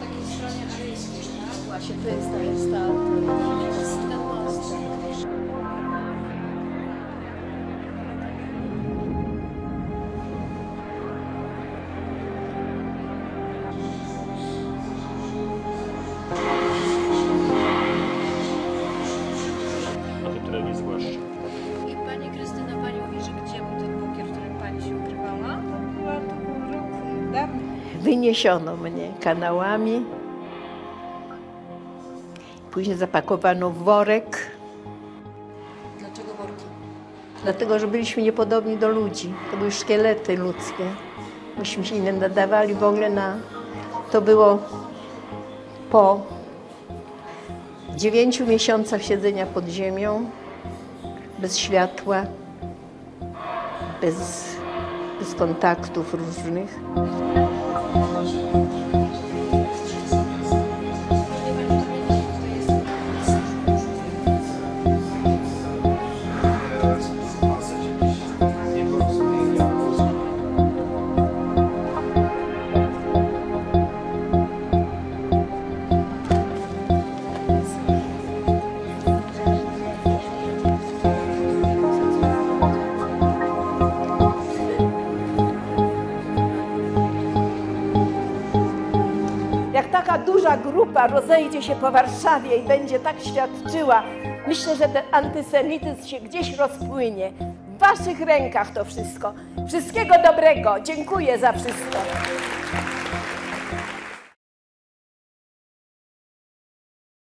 takiej stronie tak? Właśnie to jest, to jest to jest ten most. I Pani Krystyna, Pani mówi, że gdzie był ten bunkier, w którym Pani się ukrywała? Była to był rok. Wyniesiono mnie kanałami. Później zapakowano w worek, Dlaczego worki? dlatego że byliśmy niepodobni do ludzi. To były szkielety ludzkie. Myśmy się nie nadawali w ogóle na... To było po dziewięciu miesiącach siedzenia pod ziemią, bez światła, bez, bez kontaktów różnych. Thank you. Jak taka duża grupa rozejdzie się po Warszawie i będzie tak świadczyła, myślę, że ten antysemityzm się gdzieś rozpłynie. W waszych rękach to wszystko. Wszystkiego dobrego. Dziękuję za wszystko.